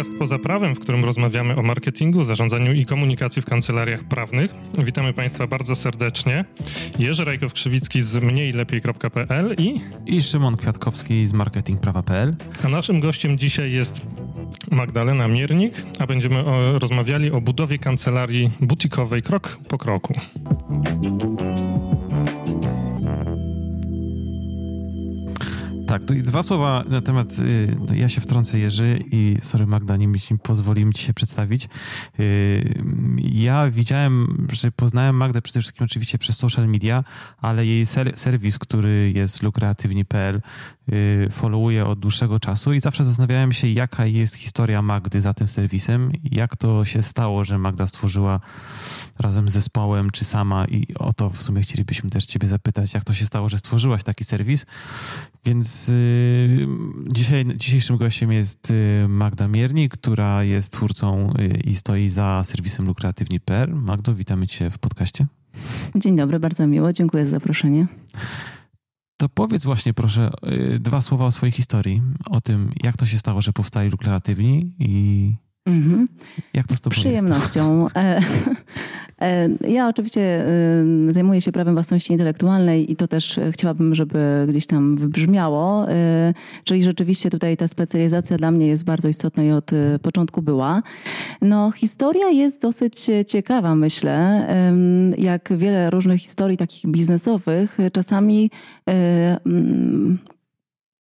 podcast Poza Prawem, w którym rozmawiamy o marketingu, zarządzaniu i komunikacji w kancelariach prawnych. Witamy Państwa bardzo serdecznie. Jerzy Rajkow-Krzywicki z mniejlepiej.pl i... I Szymon Kwiatkowski z marketingprawa.pl. A naszym gościem dzisiaj jest Magdalena Miernik, a będziemy o, rozmawiali o budowie kancelarii butikowej krok po kroku. Tak, tu dwa słowa na temat, y, no ja się wtrącę Jerzy i sorry Magda, nie mi pozwolimy ci się przedstawić. Y, ja widziałem, że poznałem Magdę przede wszystkim oczywiście przez social media, ale jej ser serwis, który jest lukreatywni.pl y, followuję od dłuższego czasu i zawsze zastanawiałem się, jaka jest historia Magdy za tym serwisem, jak to się stało, że Magda stworzyła razem z zespołem, czy sama i o to w sumie chcielibyśmy też ciebie zapytać, jak to się stało, że stworzyłaś taki serwis. Więc y, dzisiaj, dzisiejszym gościem jest y, Magda Mierni, która jest twórcą y, i stoi za serwisem lukreatywni.pl. Magdo, witamy cię w podcaście. Dzień dobry, bardzo miło, dziękuję za zaproszenie. To powiedz właśnie proszę dwa słowa o swojej historii, o tym, jak to się stało, że powstali lukreatywni i Mhm. Jak to z tobą Przyjemnością. E, ja oczywiście y, zajmuję się prawem własności intelektualnej i to też chciałabym, żeby gdzieś tam wybrzmiało. Y, czyli rzeczywiście tutaj ta specjalizacja dla mnie jest bardzo istotna i od początku była. No, historia jest dosyć ciekawa, myślę. Jak wiele różnych historii takich biznesowych, czasami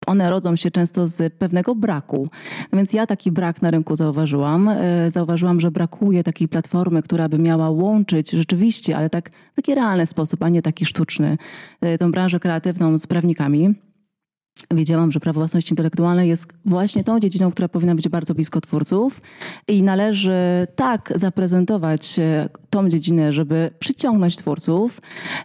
one rodzą się często z pewnego braku. Więc ja taki brak na rynku zauważyłam. E, zauważyłam, że brakuje takiej platformy, która by miała łączyć rzeczywiście, ale tak, taki realny sposób, a nie taki sztuczny, e, tą branżę kreatywną z prawnikami. Wiedziałam, że prawo własności intelektualnej jest właśnie tą dziedziną, która powinna być bardzo blisko twórców i należy tak zaprezentować e, tą dziedzinę, żeby przyciągnąć twórców.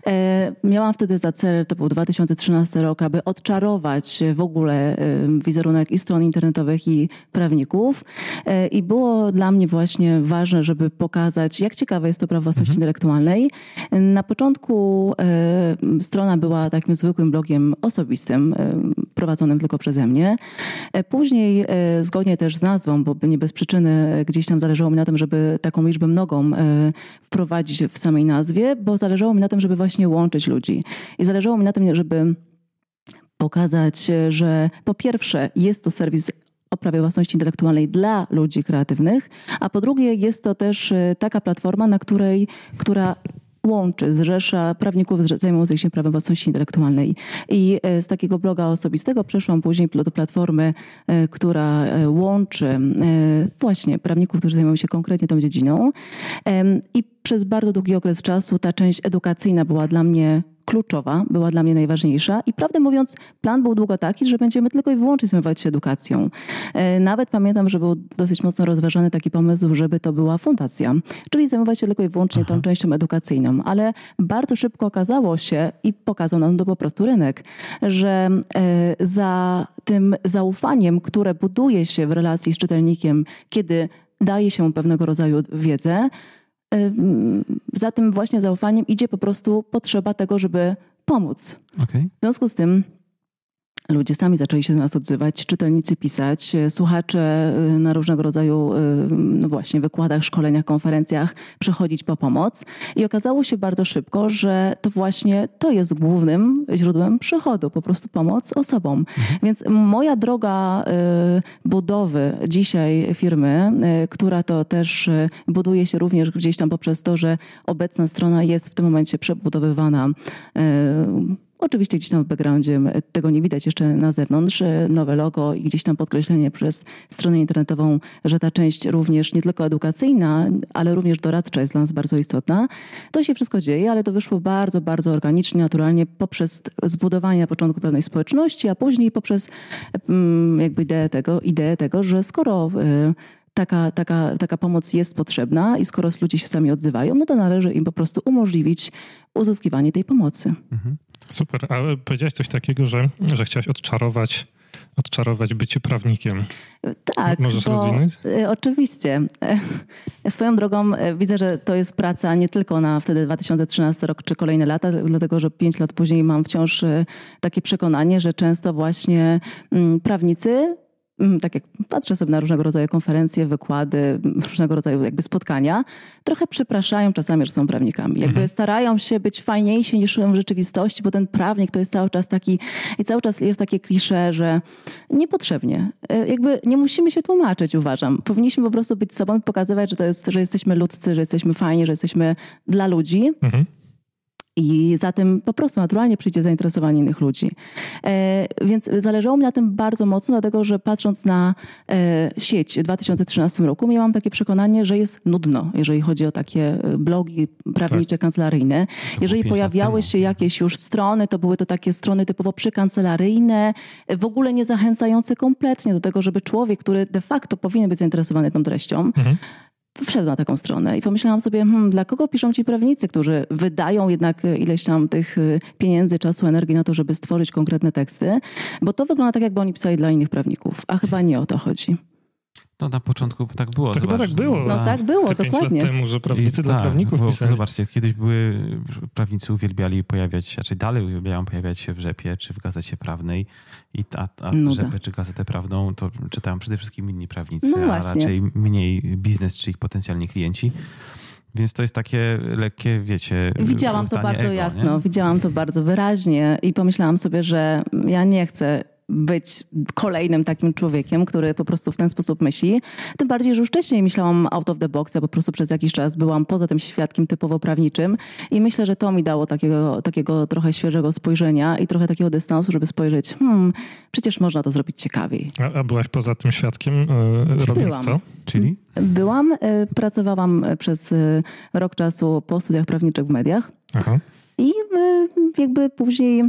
E, miałam wtedy za cel, to był 2013 rok, aby odczarować w ogóle e, wizerunek i stron internetowych i prawników. I było dla mnie właśnie ważne, żeby pokazać, jak ciekawe jest to prawo własności mhm. intelektualnej. Na początku strona była takim zwykłym blogiem osobistym prowadzonym tylko przeze mnie. E, później, e, zgodnie też z nazwą, bo nie bez przyczyny gdzieś tam zależało mi na tym, żeby taką liczbę mnogą e, wprowadzić w samej nazwie, bo zależało mi na tym, żeby właśnie łączyć ludzi. I zależało mi na tym, żeby pokazać, że po pierwsze jest to serwis o prawie własności intelektualnej dla ludzi kreatywnych, a po drugie jest to też taka platforma, na której, która łączy, zrzesza prawników zajmujących się prawem własności intelektualnej. I e, z takiego bloga osobistego przeszłam później do platformy, e, która e, łączy właśnie prawników, którzy zajmują się konkretnie tą dziedziną. I przez bardzo długi okres czasu ta część edukacyjna była dla mnie kluczowa, była dla mnie najważniejsza i prawdę mówiąc, plan był długo taki, że będziemy tylko i wyłącznie zajmować się edukacją. E, nawet pamiętam, że był dosyć mocno rozważany taki pomysł, żeby to była fundacja, czyli zajmować się tylko i wyłącznie Aha. tą częścią edukacyjną, ale bardzo szybko okazało się i pokazał nam to po prostu rynek, że e, za tym zaufaniem, które buduje się w relacji z czytelnikiem, kiedy daje się pewnego rodzaju wiedzę, za tym właśnie zaufaniem idzie po prostu potrzeba tego, żeby pomóc. Okay. W związku z tym Ludzie sami zaczęli się do nas odzywać, czytelnicy pisać, e, słuchacze e, na różnego rodzaju e, no właśnie wykładach, szkoleniach, konferencjach przychodzić po pomoc. I okazało się bardzo szybko, że to właśnie to jest głównym źródłem przychodu, po prostu pomoc osobom. Mhm. Więc moja droga budowy dzisiaj firmy, która to też buduje się również gdzieś tam poprzez to, że obecna strona jest w tym momencie przebudowywana Oczywiście gdzieś tam w backgroundzie tego nie widać jeszcze na zewnątrz, e, nowe logo i gdzieś tam podkreślenie przez stronę internetową, że ta część również nie tylko edukacyjna, ale również doradcza jest dla nas bardzo istotna. To się wszystko dzieje, ale to wyszło bardzo, bardzo organicznie, naturalnie poprzez zbudowanie na początku pewnej społeczności, a później poprzez jakby ideę tego, ideę tego że skoro e, taka, taka, taka pomoc jest potrzebna i skoro ludzie się sami odzywają, no to należy im po prostu umożliwić uzyskiwanie tej pomocy. Mhm. Super. A powiedziałeś coś takiego, że, że chciałaś odczarować odczarować bycie prawnikiem. Tak. Możesz bo, rozwinąć? E, oczywiście. E, swoją drogą e, widzę, że to jest praca nie tylko na wtedy 2013 rok czy kolejne lata, dlatego że pięć lat później mam wciąż takie przekonanie, że często właśnie mm, prawnicy tak jak patrzę sobie na różnego rodzaju konferencje, wykłady, różnego rodzaju jakby spotkania, trochę przepraszają czasami, że są prawnikami. Jakby mhm. starają się być fajniejsi niż w rzeczywistości, bo ten prawnik to jest cały czas taki, i cały czas jest takie klisze, że niepotrzebnie. E, jakby nie musimy się tłumaczyć, uważam. Powinniśmy po prostu być sobą i pokazywać, że to jest, że jesteśmy ludzcy, że jesteśmy fajni, że jesteśmy dla ludzi. Mhm. I za tym po prostu naturalnie przyjdzie zainteresowanie innych ludzi. E, więc zależało mi na tym bardzo mocno, dlatego że patrząc na e, sieć w 2013 roku, miałam takie przekonanie, że jest nudno, jeżeli chodzi o takie e, blogi prawnicze, tak. kancelaryjne. Jeżeli pojawiały się jakieś już strony, to były to takie strony typowo przykancelaryjne, w ogóle nie zachęcające kompletnie do tego, żeby człowiek, który de facto powinien być zainteresowany tą treścią, mhm wszedł na taką stronę i pomyślałam sobie, hmm, dla kogo piszą ci prawnicy, którzy wydają jednak ileś tam tych y, pieniędzy, czasu, energii na to, żeby stworzyć konkretne teksty, bo to wygląda tak, jakby oni pisali dla innych prawników, a chyba nie o to chodzi. No na początku tak było. To chyba tak było. No tak było, Te dokładnie. lat temu, że prawnicy I, dla tak, prawników bo, pisali. Zobaczcie, kiedyś były, prawnicy uwielbiali pojawiać się, raczej dalej uwielbiają pojawiać się w Rzepie czy w Gazecie Prawnej i a, a Rzepę czy Gazetę Prawną to czytają przede wszystkim inni prawnicy, no a raczej mniej biznes czy ich potencjalni klienci. Więc to jest takie lekkie, wiecie. Widziałam to bardzo ego, jasno, nie? widziałam to bardzo wyraźnie i pomyślałam sobie, że ja nie chcę być kolejnym takim człowiekiem, który po prostu w ten sposób myśli. Tym bardziej, że już wcześniej myślałam out of the box, ja po prostu przez jakiś czas byłam poza tym świadkiem typowo prawniczym i myślę, że to mi dało takiego, takiego trochę świeżego spojrzenia i trochę takiego dystansu, żeby spojrzeć, hmm, przecież można to zrobić ciekawiej. A, a byłaś poza tym świadkiem, yy, robiąc byłam. co? Czyli? Byłam, yy, pracowałam przez yy, rok czasu po studiach prawniczych w mediach. Aha. I jakby później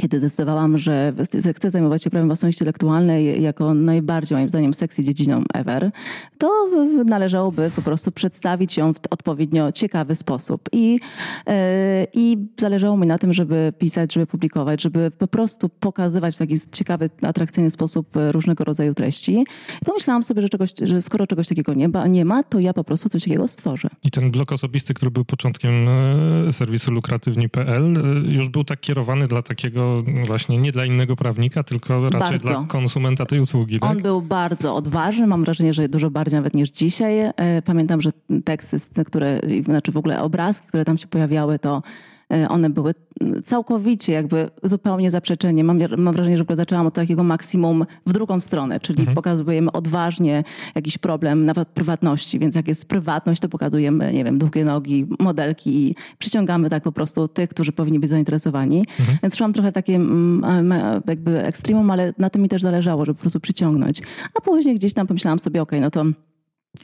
kiedy zdecydowałam, że chcę zajmować się prawem własności intelektualnej jako najbardziej, moim zdaniem, sexy dziedziną ever, to należałoby po prostu przedstawić ją w odpowiednio ciekawy sposób. I, yy, I zależało mi na tym, żeby pisać, żeby publikować, żeby po prostu pokazywać w taki ciekawy, atrakcyjny sposób różnego rodzaju treści. I pomyślałam sobie, że, czegoś, że skoro czegoś takiego nie nie ma, to ja po prostu coś takiego stworzę. I ten blok osobisty, który był początkiem e, serwisu lukratywni.pl, e, już był tak kierowany dla takiego właśnie nie dla innego prawnika, tylko raczej bardzo. dla konsumenta tej usługi. Tak? On był bardzo odważny, mam wrażenie, że dużo bardziej nawet niż dzisiaj. E, pamiętam, że teksty, które, znaczy w ogóle obrazki, które tam się pojawiały, to one były całkowicie jakby zupełnie zaprzeczenie. Mam, mam wrażenie, że zaczęłam od takiego maksimum w drugą stronę, czyli mhm. pokazujemy odważnie jakiś problem, nawet prywatności, więc jak jest prywatność, to pokazujemy, nie wiem, długie nogi, modelki i przyciągamy tak po prostu tych, którzy powinni być zainteresowani. Mhm. Więc szłam trochę takie mm, jakby ekstremum, ale na tym mi też zależało, żeby po prostu przyciągnąć. A później gdzieś tam pomyślałam sobie, okej, okay, no to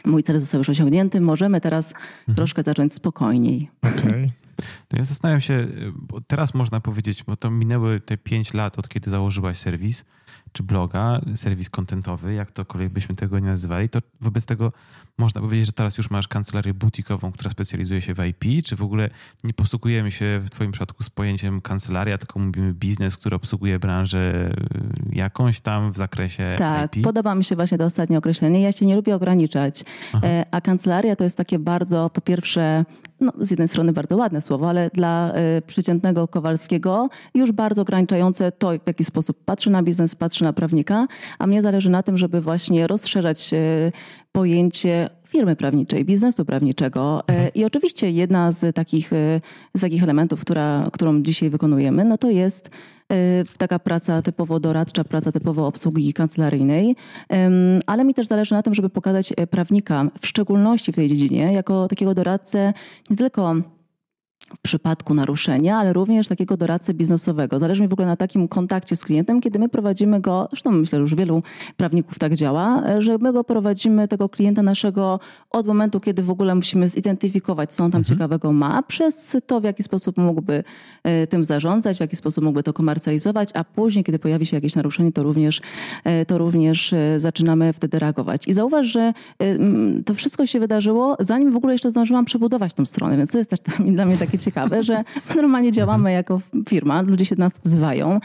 mój cel został już osiągnięty, możemy teraz mhm. troszkę zacząć spokojniej. Okej. Okay. To ja zastanawiam się, bo teraz można powiedzieć, bo to minęły te pięć lat, od kiedy założyłaś serwis, czy bloga, serwis kontentowy, jak tokolwiek byśmy tego nie nazywali, to wobec tego można powiedzieć, że teraz już masz kancelarię butikową, która specjalizuje się w IP, czy w ogóle nie posługujemy się w twoim przypadku z pojęciem kancelaria, tylko mówimy biznes, który obsługuje branżę y, jakąś tam w zakresie tak, IP? podoba mi się właśnie to ostatnie określenie. Ja się nie lubię ograniczać, Aha. E, a kancelaria to jest takie bardzo, po pierwsze, no, z jednej strony bardzo ładne słowo, ale dla y, przeciętnego Kowalskiego już bardzo ograniczające to, w jaki sposób patrzy na biznes, patrzy na prawnika, a mnie zależy na tym, żeby właśnie rozszerzać y, pojęcie firmy prawniczej, biznesu prawniczego. E, mhm. I oczywiście jedna z takich, z takich elementów, która, którą dzisiaj wykonujemy, no to jest taka praca typowo doradcza, praca typowo obsługi kancelaryjnej, ale mi też zależy na tym, żeby pokazać prawnika, w szczególności w tej dziedzinie, jako takiego doradcę nie tylko w przypadku naruszenia, ale również takiego doradcę biznesowego. Zależy mi w ogóle na takim kontakcie z klientem, kiedy my prowadzimy go, zresztą myślę, że już wielu prawników tak działa, że my go prowadzimy, tego klienta naszego od momentu, kiedy w ogóle musimy zidentyfikować, co on tam mhm. ciekawego ma, przez to, w jaki sposób mógłby e, tym zarządzać, w jaki sposób mógłby to komercjalizować, a później, kiedy pojawi się jakieś naruszenie, to również, e, to również e, zaczynamy wtedy reagować. I zauważ, że to wszystko się wydarzyło, zanim w ogóle jeszcze zdążyłam przebudować tą stronę, więc to jest też dla mnie takie ciekawe, że normalnie działamy jako firma, ludzie się do nas wzywają,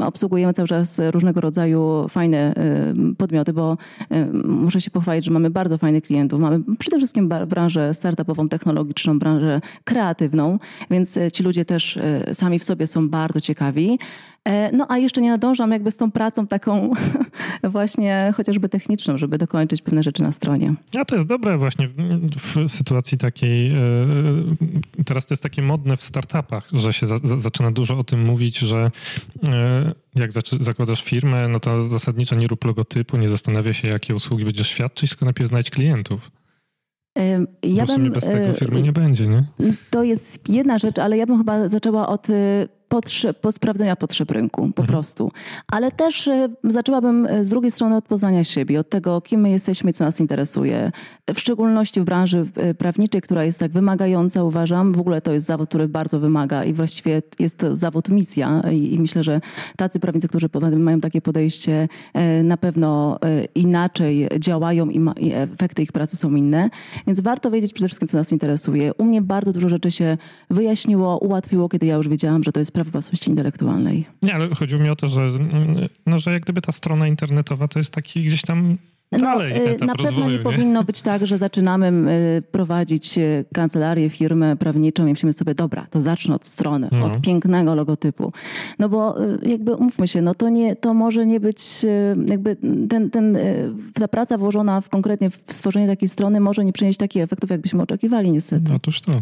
obsługujemy cały czas różnego rodzaju fajne podmioty, bo muszę się pochwalić, że mamy bardzo fajnych klientów. Mamy przede wszystkim branżę startupową, technologiczną, branżę kreatywną, więc e, ci ludzie też e, sami w sobie są bardzo ciekawi. E, no a jeszcze nie nadążam jakby z tą pracą taką właśnie chociażby techniczną, żeby dokończyć pewne rzeczy na stronie. A to jest dobre właśnie w sytuacji takiej, e, teraz to jest takie modne w startupach, że się za, zaczyna dużo o tym mówić, że e, jak zakładasz firmę, no to zasadniczo nie rób logotypu, nie zastanawia się, jakie usługi będziesz świadczyć, tylko najpierw znajdź klientów. Ja Bo w sumie bez tego firmy nie będzie, nie? To jest jedna rzecz, ale ja bym chyba zaczęła od potrzeb, po sprawdzenia potrzeb rynku, po mhm. prostu. Ale też e, zaczęłabym e, z drugiej strony od poznania siebie, od tego, kim my jesteśmy co nas interesuje. W szczególności w branży e, prawniczej, która jest tak wymagająca, uważam. W ogóle to jest zawód, który bardzo wymaga i właściwie jest to zawód misja i, i myślę, że tacy prawnicy, którzy mają takie podejście, na pewno inaczej działają i, ma, i efekty ich pracy są inne. Więc warto wiedzieć przede wszystkim, co nas interesuje. U mnie bardzo dużo rzeczy się wyjaśniło, ułatwiło, kiedy ja już wiedziałam, że to jest praw własności intelektualnej. Nie, ale chodziło mi o to, że, no, że jak gdyby ta strona internetowa to jest taki gdzieś tam no, dalej no, Na pewno nie, nie, powinno być tak, że zaczynamy y, prowadzić y, kancelarię, firmę prawniczą i myślimy sobie, dobra, to zacznę od strony, no. od pięknego logotypu. No bo jakby umówmy się, no to, nie, to może nie być jakby ten, ten, ta praca włożona w konkretnie w stworzenie takiej strony może nie przynieść takich efektów, jakbyśmy oczekiwali niestety. Otóż to.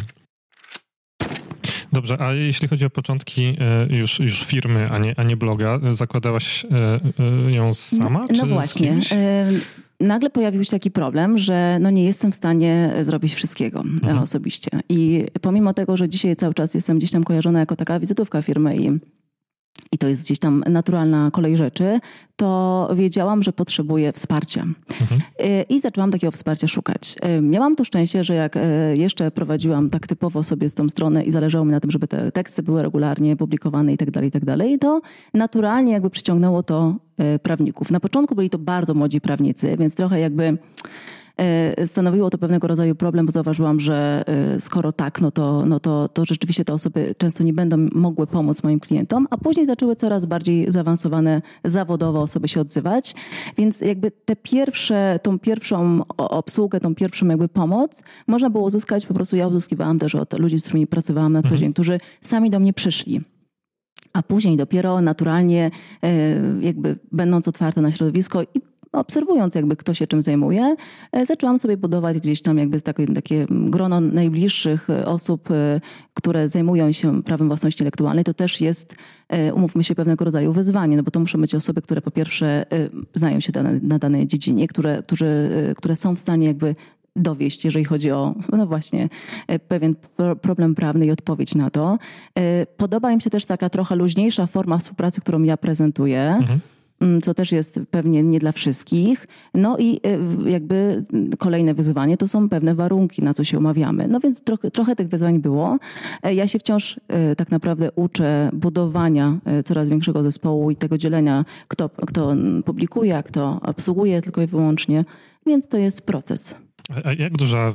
Dobrze, a jeśli chodzi o początki e, już, już firmy, a nie, a nie bloga, zakładałaś e, e, ją sama? No, no właśnie. Nagle pojawił się taki problem, że no nie jestem w stanie zrobić wszystkiego mhm. osobiście. I pomimo tego, że dzisiaj cały czas jestem gdzieś tam kojarzona jako taka wizytówka firmy i i to jest gdzieś tam naturalna kolej rzeczy, to wiedziałam, że potrzebuję wsparcia. Mhm. Y, I zaczęłam takiego wsparcia szukać. Y, miałam to szczęście, że jak y, jeszcze prowadziłam tak typowo sobie z tą stronę i zależało mi na tym, żeby te teksty były regularnie publikowane i tak dalej, i tak dalej, to naturalnie jakby przyciągnęło to prawników. Na początku byli to bardzo młodzi prawnicy, więc trochę jakby stanowiło to pewnego rodzaju problem, bo zauważyłam, że e, skoro tak, no to, no to, to rzeczywiście te osoby często nie będą mogły pomóc moim klientom, a później zaczęły coraz bardziej zaawansowane zawodowo osoby się odzywać. Więc jakby te pierwsze, tą pierwszą obsługę, tą pierwszą jakby pomoc można było uzyskać, po prostu ja uzyskiwałam też od ludzi, z którymi pracowałam na co mhm. dzień, którzy sami do mnie przyszli a później dopiero naturalnie e, jakby będąc otwarte na środowisko i obserwując jakby kto się czym zajmuje, e, zaczęłam sobie budować gdzieś tam jakby takie, takie grono najbliższych e, osób, e, które zajmują się prawem własności intelektualnej. To też jest, umówmy się, pewnego rodzaju wyzwanie, no bo to muszą być osoby, które po pierwsze znają się na danej dziedzinie, które, którzy, które są w stanie jakby dowieść, jeżeli chodzi o, no właśnie, pewien problem prawny i odpowiedź na to. Podoba im się też taka trochę luźniejsza forma współpracy, którą ja prezentuję. Mhm co też jest pewnie nie dla wszystkich. No i e, jakby kolejne wyzwanie to są pewne warunki, na co się umawiamy. No więc trochę, trochę tych wyzwań było. E, ja się wciąż e, tak naprawdę uczę budowania coraz większego zespołu i tego dzielenia, kto, kto publikuje, a kto obsługuje tylko i wyłącznie, więc to jest proces. A jak duża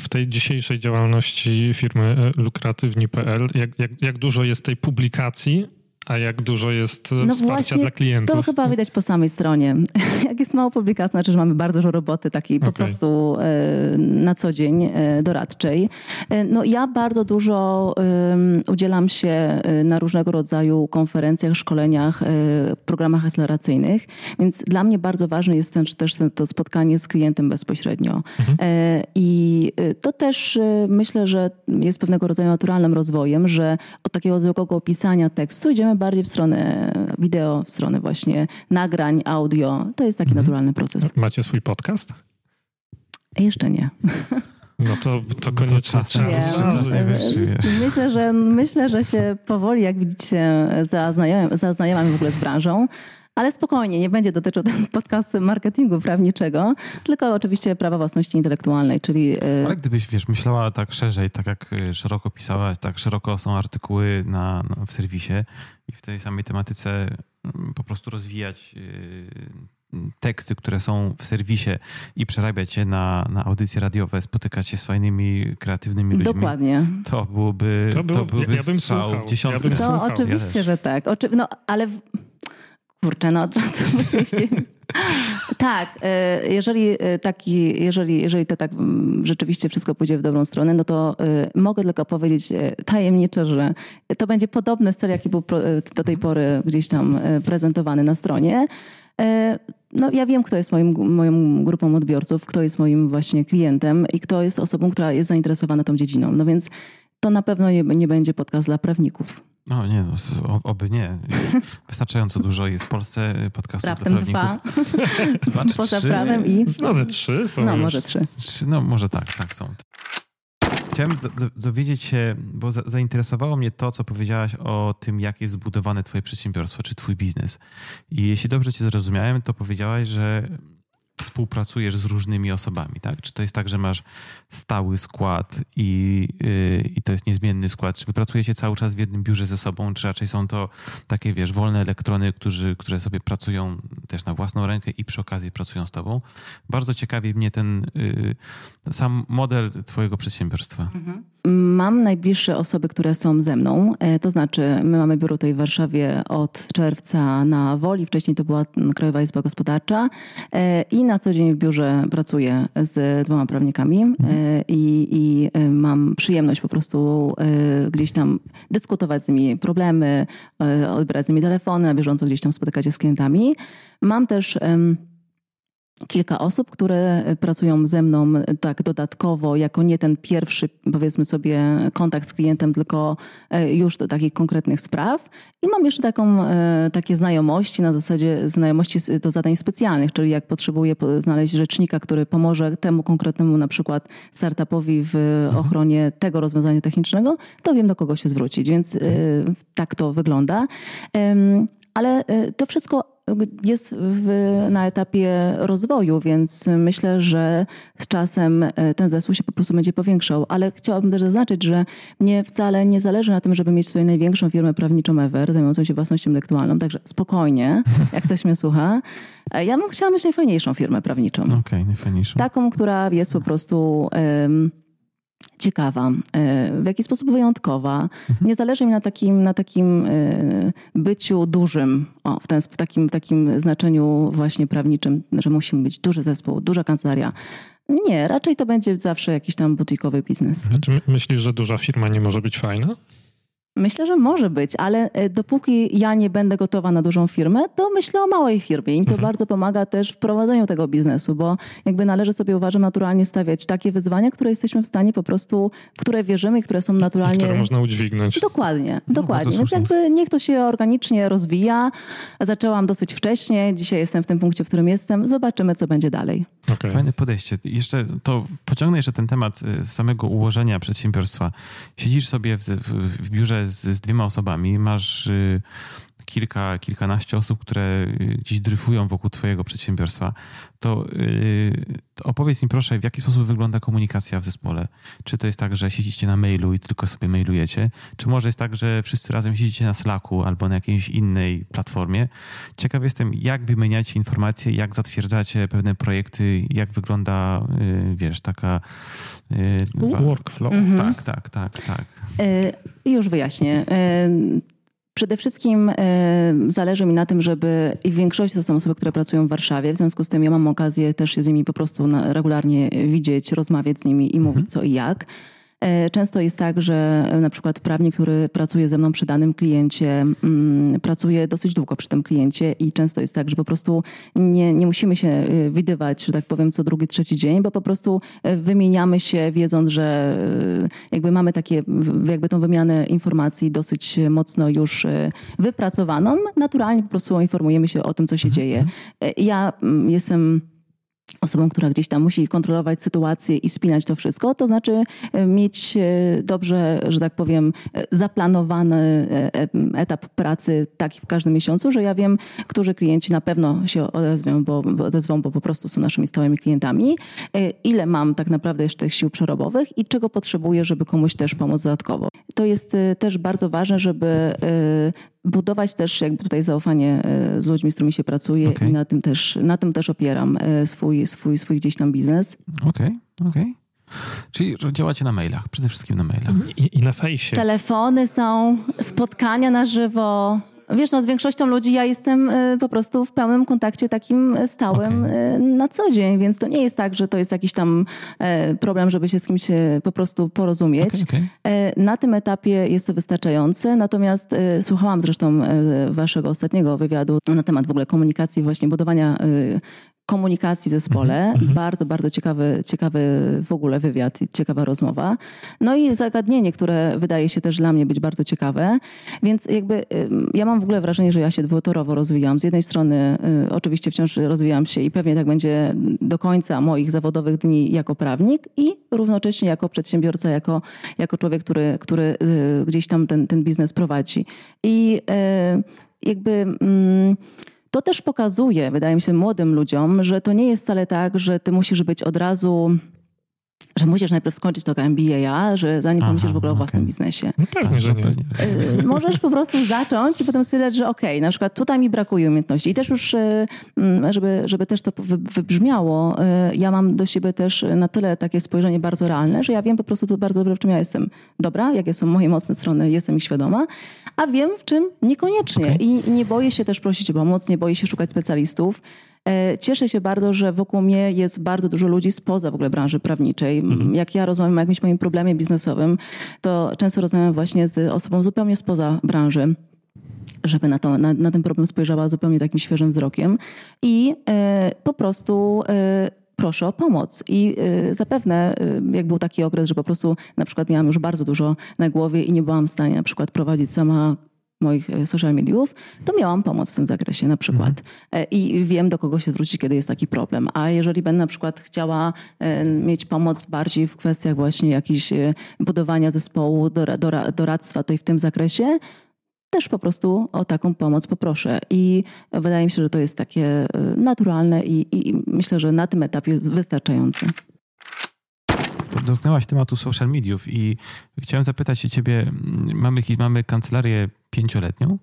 w tej dzisiejszej działalności firmy lukratywni.pl, jak, jak, jak dużo jest tej publikacji, a jak dużo jest e, no wsparcia właśnie, dla klientów? To chyba widać po samej stronie. Jak jest mało publikacji, znaczy, że mamy bardzo dużo roboty takiej okay. po prostu e, na co dzień e, doradczej. No ja bardzo dużo udzielam się na różnego rodzaju konferencjach, szkoleniach, programach akceleracyjnych, więc dla mnie bardzo ważne jest ten, też to spotkanie z klientem bezpośrednio. Mhm. I to też myślę, że jest pewnego rodzaju naturalnym rozwojem, że od takiego zwykłego opisania tekstu idziemy bardziej w stronę wideo, w stronę właśnie nagrań, audio. To jest taki mhm. naturalny proces. Macie swój podcast? Jeszcze nie. No to, to koniecznie czas, czas najwyższy. Myślę że, myślę, że się powoli, jak widzicie, zaznajamiam, zaznajamiam w ogóle z branżą. Ale spokojnie, nie będzie dotyczył ten podcast marketingu prawniczego, tylko oczywiście prawa własności intelektualnej, czyli... E, Ale gdybyś, wiesz, myślała tak szerzej, tak jak e, szeroko pisałaś, tak szeroko są artykuły na, no, w serwisie i w tej samej tematyce mm, po prostu rozwijać e, teksty, które są w serwisie i przerabiać je na, na audycje radiowe, spotykać się z fajnymi, kreatywnymi ludźmi. Dokładnie. To byłby, to, to byłby ja, ja strzał w dziesiątkę. Ja to oczywiście, że tak. Oczy... No, ale... W Kurczę, no od razu myślę, Tak, e, jeżeli, taki, jeżeli, jeżeli to tak mm, rzeczywiście wszystko pójdzie w dobrą stronę, no to mogę tylko powiedzieć tajemniczo, że to będzie podobny styl, jaki był do tej pory gdzieś tam prezentowany na stronie. No, ja wiem, kto jest moim, moją grupą odbiorców, kto jest moim właśnie klientem i kto jest osobą, która jest zainteresowana tą dziedziną. No więc to na pewno nie, nie będzie podcast dla prawników. No nie, no, oby nie. Wystarczająco dużo jest w Polsce podcastów dla prawników. Dwa. dwa czy Poza trzy? prawem i... No ze trzy są No może trzy. trzy. No może tak, tak są. Chciałem dowiedzieć się, bo zainteresowało mnie to, co powiedziałaś o tym, jak jest zbudowane twoje przedsiębiorstwo, czy twój biznes. I jeśli dobrze cię zrozumiałem, to powiedziałaś, że współpracujesz z różnymi osobami, tak? Czy to jest tak, że masz stały skład i, yy, i to jest niezmienny skład? Czy wypracujecie cały czas w jednym biurze ze sobą, czy raczej są to takie, wiesz, wolne elektrony, którzy, które sobie pracują też na własną rękę i przy okazji pracują z tobą? Bardzo ciekawi mnie ten yy, sam model twojego przedsiębiorstwa. Mhm. Mam najbliższe osoby, które są ze mną. E, to znaczy, my mamy biuro tutaj w Warszawie od czerwca na Woli. Wcześniej to była Krajowa Izba Gospodarcza. E, I na co dzień w biurze pracuję z dwoma prawnikami. E, I, i mam przyjemność po prostu gdzieś tam dyskutować z nimi problemy, odbierać z nimi telefony, na bieżąco gdzieś tam spotykać się z klientami. Mam też kilka osób, które pracują ze mną tak dodatkowo, jako nie ten pierwszy, powiedzmy sobie, kontakt z klientem, tylko e, już do takich konkretnych spraw. I mam jeszcze taką, e, takie znajomości na zasadzie znajomości do zadań specjalnych, czyli jak potrzebuję znaleźć rzecznika, który pomoże temu konkretnemu na przykład startupowi w mhm. ochronie tego rozwiązania technicznego, to wiem do kogo się zwrócić, więc e, tak to wygląda. Ale to wszystko jest w, na etapie rozwoju, więc myślę, że z czasem e, ten zespół się po prostu będzie powiększał. Ale chciałabym też zaznaczyć, że mnie wcale nie zależy na tym, żeby mieć tutaj największą firmę prawniczą ever, zajmującą się własnością intelektualną. Także spokojnie, jak ktoś mnie słucha. E, ja bym chciała mieć najfajniejszą firmę prawniczą. Okej, okay, najfajniejszą. Taką, która jest po prostu... Um, ciekawa, e, w jaki sposób wyjątkowa. Mhm. Nie zależy mi na takim, na takim e, byciu dużym, o, w, ten, w takim, takim znaczeniu właśnie prawniczym, że musimy być duży zespół, duża kancelaria. Nie, raczej to będzie zawsze jakiś tam butikowy biznes. Znaczy myślisz, że duża firma nie może być fajna? Myślę, że może być, ale e, dopóki ja nie będę gotowa na dużą firmę, to myślę o małej firmie i to mhm. bardzo pomaga też w prowadzeniu tego biznesu, bo jakby należy sobie, uważam, naturalnie stawiać takie wyzwania, które jesteśmy w stanie po prostu, w które wierzymy i które są naturalnie... I które można udźwignąć. Dokładnie, no, dokładnie. Więc jakby niech to się organicznie rozwija. Zaczęłam dosyć wcześnie, dzisiaj jestem w tym punkcie, w którym jestem. Zobaczymy, co będzie dalej. Okay. Fajne podejście. Jeszcze to pociągnę jeszcze ten temat y, samego ułożenia przedsiębiorstwa. Siedzisz sobie w, w, w biurze z, z dwiema osobami, masz y, kilka, kilkanaście osób, które y, gdzieś dryfują wokół twojego przedsiębiorstwa, to, yy, to, opowiedz mi proszę, w jaki sposób wygląda komunikacja w zespole? Czy to jest tak, że siedzicie na mailu i tylko sobie mailujecie? Czy może jest tak, że wszyscy razem siedzicie na Slacku albo na jakiejś innej platformie? Ciekaw jestem, jak wymieniacie informacje, jak zatwierdzacie pewne projekty, jak wygląda, yy, wiesz, taka... Yy, Workflow. Mhm. Tak, tak, tak, tak. Yy, już wyjaśnię. Przede wszystkim y, zależy mi na tym, żeby i w większości to są osoby, które pracują w Warszawie, w związku z tym ja mam okazję też się z nimi po prostu regularnie widzieć, rozmawiać z nimi i mhm. mówić co i jak. E, często jest tak, że na przykład prawnik, który pracuje ze mną przy danym kliencie, mm, pracuje dosyć długo przy tym kliencie i często jest tak, że po prostu nie, nie musimy się e, widywać, że tak powiem, co drugi, trzeci dzień, bo po prostu e, wymieniamy się, wiedząc, że jakby mamy takie, jakby tą wymianę informacji dosyć mocno już wypracowaną. Naturalnie po prostu informujemy się o tym, co się mhm. dzieje. Ja mm, jestem osobą, która gdzieś tam musi kontrolować sytuację i spinać to wszystko, to znaczy e, mieć e, dobrze, że tak powiem, e, zaplanowany etap pracy taki w każdym miesiącu, że ja wiem, którzy klienci na pewno się odezwą, bo, odezwą, bo po prostu są naszymi stałymi klientami, ile mam tak naprawdę jeszcze tych sił przerobowych i czego potrzebuję, żeby komuś też pomóc dodatkowo. To jest też bardzo ważne, żeby budować też jakby tutaj zaufanie z ludźmi, z którymi się pracuje okay. i na tym też, na tym też opieram swój swój, swój gdzieś tam biznes. Okej, okay, okej. Okay. Czyli działacie na mailach, przede wszystkim na mailach. I, i na fejsie. Telefony są, spotkania na żywo, wiesz, no z większością ludzi ja jestem y, po prostu w pełnym kontakcie takim stałym okay. na co dzień, więc to nie jest tak, że to jest jakiś tam problem, żeby się z kimś po prostu porozumieć. Okay, okay. Na tym etapie jest to wystarczające, natomiast słuchałam zresztą waszego ostatniego wywiadu na temat w ogóle komunikacji, właśnie budowania komunikacji w zespole. Mm -hmm. Bardzo, bardzo ciekawy, ciekawy w ogóle wywiad, ciekawa rozmowa. No i zagadnienie, które wydaje się też dla mnie być bardzo ciekawe. Więc jakby ja mam w ogóle wrażenie, że ja się dwutorowo rozwijam. Z jednej strony y, oczywiście wciąż rozwijam się i pewnie tak będzie do końca moich zawodowych dni jako prawnik i równocześnie jako przedsiębiorca, jako, jako człowiek, który, który y, gdzieś tam ten, ten biznes prowadzi. I y, jakby... Mm, to też pokazuje, wydaje mi się, młodym ludziom, że to nie jest wcale tak, że ty musisz być od razu że musisz najpierw skończyć to MBA, że zanim Aha, pomyślisz w ogóle o własnym biznesie. No pewnie, tak, że nie. Y, możesz po prostu zacząć i potem stwierdzać, że okej, okay, na przykład tutaj mi brakuje umiejętności. I też już, y, mm, żeby, żeby też to wybrzmiało, y, ja mam do siebie też na tyle takie spojrzenie bardzo realne, że ja wiem po prostu to bardzo dobrze, w czym ja jestem dobra, jakie są moje mocne strony, jestem ich świadoma, a wiem w czym niekoniecznie. Okay. I nie boję się też prosić o pomoc, nie boję się szukać specjalistów. E, cieszę się bardzo, że wokół mnie jest bardzo dużo ludzi spoza w ogóle branży prawniczej. Mhm. Jak ja rozmawiam o jakimś moim problemie biznesowym, to często rozmawiam właśnie z osobą zupełnie spoza branży żeby na, to, na, na ten problem spojrzała zupełnie takim świeżym wzrokiem i e, po prostu e, proszę o pomoc. I y, zapewne, y, jak był taki okres, że po prostu na przykład miałam już bardzo dużo na głowie i nie byłam w stanie na przykład prowadzić sama moich e, social mediów, to miałam pomoc w tym zakresie na przykład. Mhm. E, I wiem, do kogo się zwrócić, kiedy jest taki problem. A jeżeli będę na przykład chciała e, mieć pomoc bardziej w kwestiach właśnie jakichś budowania zespołu, doradztwa, to i w tym zakresie, też po prostu o taką pomoc poproszę. I wydaje mi się, że to jest takie naturalne i, i myślę, że na tym etapie wystarczające dotknęłaś tematu social mediów i chciałem zapytać się ciebie, mamy, mamy kancelarię pięcioletnią,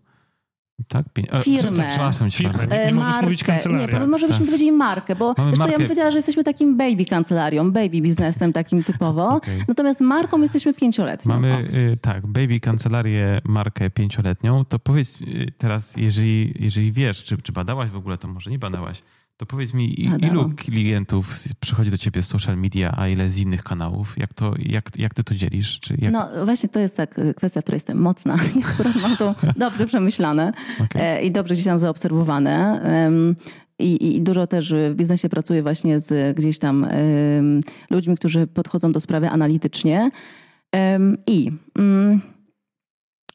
tak? Pię Firmę. Przepraszam cię bardzo. Nie, nie możesz mówić kancelaria. Nie, może byśmy tak. powiedzieli markę, bo wiesz, ja bym powiedziała, że jesteśmy takim baby kancelarią, baby biznesem takim typowo. Okay. Natomiast marką jesteśmy pięcioletnią. Mamy, y, tak, baby kancelarię, markę pięcioletnią. To powiedz y, teraz, jeżeli, jeżeli wiesz, czy, czy badałaś w ogóle, to może nie badałaś, to powiedz mi, ilu klientów przychodzi do ciebie z social media, a ile z innych kanałów? Jak, to, jak, jak ty to dzielisz? Czy jak... No właśnie to jest tak y, kwestia, w której jestem mocna i akurat mam to dobrze przemyślane okay. E, i dobrze gdzieś tam zaobserwowane. I, I, dużo też w biznesie pracuję właśnie z gdzieś tam ludźmi, którzy podchodzą do sprawy analitycznie. I... Um,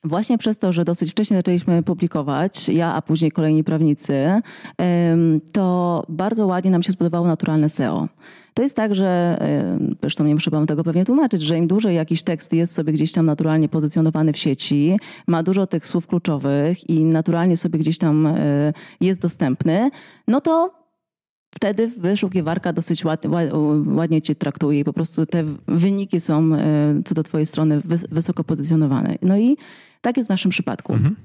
Właśnie przez to, że dosyć wcześnie zaczęliśmy publikować, ja, a później kolejni prawnicy, to bardzo ładnie nam się zbudowało naturalne SEO. To jest tak, że zresztą nie muszę wam tego pewnie tłumaczyć, że im dłużej jakiś tekst jest sobie gdzieś tam naturalnie pozycjonowany w sieci, ma dużo tych słów kluczowych i naturalnie sobie gdzieś tam e, jest dostępny, no to wtedy wyszukiwarka dosyć ładnie, ładnie cię traktuje i po prostu te wyniki są e, co do twojej strony wysoko pozycjonowane. No i tak jest w naszym przypadku. Mhm.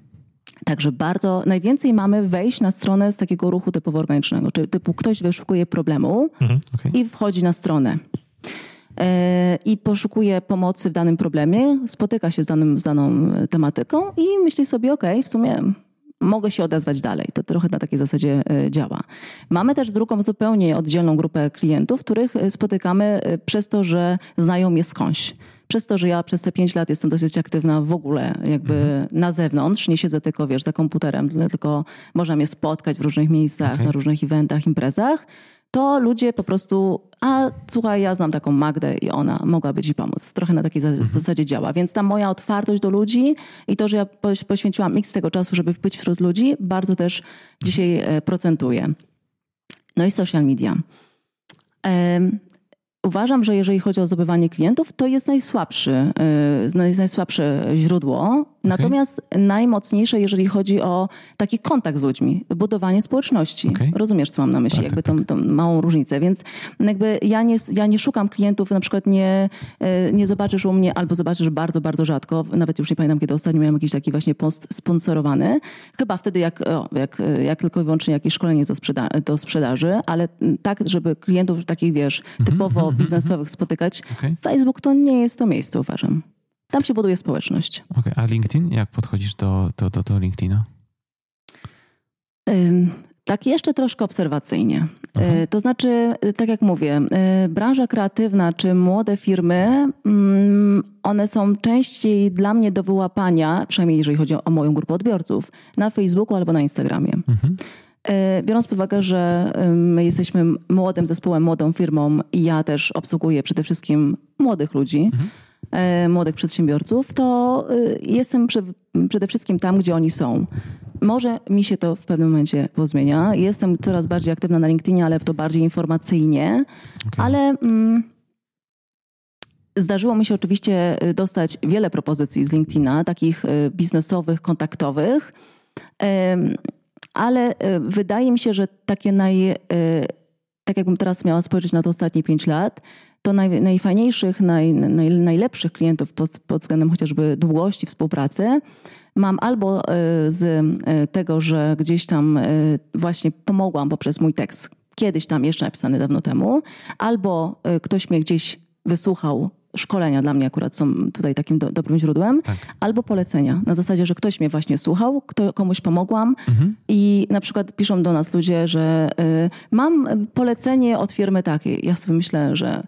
Także bardzo, najwięcej mamy wejść na stronę z takiego ruchu typowo organicznego, czyli typu ktoś wyszukuje problemu mhm, okay. i wchodzi na stronę e, i poszukuje pomocy w danym problemie, spotyka się z, danym, z daną tematyką i myśli sobie, ok, w sumie mogę się odezwać dalej. To trochę na takiej zasadzie e, działa. Mamy też drugą zupełnie oddzielną grupę klientów, których e, spotykamy przez to, że znają mnie skądś przez to, że ja przez te pięć lat jestem dosyć aktywna w ogóle jakby mhm. na zewnątrz, nie siedzę tylko, wiesz, za komputerem, tylko można mnie spotkać w różnych miejscach, okay. na różnych eventach, imprezach, to ludzie po prostu, a słuchaj, ja znam taką Magdę i ona mogłaby ci pomóc. Trochę na takiej mhm. zasadzie działa. Więc ta moja otwartość do ludzi i to, że ja poświęciłam x tego czasu, żeby być wśród ludzi, bardzo też dzisiaj e, procentuje. No i social media. Uważam, że jeżeli chodzi o zdobywanie klientów, to jest najsłabszy, y, jest najsłabsze źródło. Natomiast najmocniejsze, jeżeli chodzi o taki kontakt z ludźmi, budowanie społeczności. Okay. Rozumiesz, co mam na myśli, tak, jakby tak, tą, tak. tą, małą różnicę. Więc jakby ja nie, ja nie szukam klientów, na przykład nie, y, nie zobaczysz u mnie, albo zobaczysz bardzo, bardzo rzadko, nawet już nie pamiętam, kiedy ostatnio miałam jakiś taki właśnie post sponsorowany. Chyba wtedy, jak, o, jak, jak tylko i wyłącznie jakieś szkolenie do, sprzeda do sprzedaży, ale tak, żeby klientów takich, wiesz, mhm, typowo -hmm, biznesowych spotykać, okay. Facebook to nie jest to miejsce, uważam. Tam się buduje społeczność. Okay. A LinkedIn? Jak podchodzisz do, do, do, do LinkedIna? Tak, jeszcze troszkę obserwacyjnie. Aha. To znaczy, tak jak mówię, branża kreatywna czy młode firmy, mm, one są częściej dla mnie do wyłapania, przynajmniej jeżeli chodzi o moją grupę odbiorców, na Facebooku albo na Instagramie. Mhm. Biorąc pod uwagę, że my jesteśmy młodym zespołem, młodą firmą i ja też obsługuję przede wszystkim młodych ludzi, mhm. młodych przedsiębiorców, to jestem przede wszystkim tam, gdzie oni są. Może mi się to w pewnym momencie pozmienia. Jestem coraz bardziej aktywna na LinkedInie, ale to bardziej informacyjnie. Okay. Ale mm, zdarzyło mi się oczywiście dostać wiele propozycji z LinkedIna, takich biznesowych, kontaktowych. Ale y, wydaje mi się, że takie naj, tak jakbym teraz miała spojrzeć na to ostatnie pięć lat, to naj, najfajniejszych, naj, naj, najlepszych klientów pod, pod względem chociażby długości współpracy mam albo e, z e, tego, że gdzieś tam e, właśnie pomogłam poprzez mój tekst, kiedyś tam jeszcze napisany dawno temu, albo ktoś mnie gdzieś wysłuchał szkolenia dla mnie akurat są tutaj takim do, dobrym źródłem, tak. albo polecenia. Na zasadzie, że ktoś mnie właśnie słuchał, kto, komuś pomogłam mhm. i na przykład piszą do nas ludzie, że y, mam polecenie od firmy takiej. Ja sobie myślę, że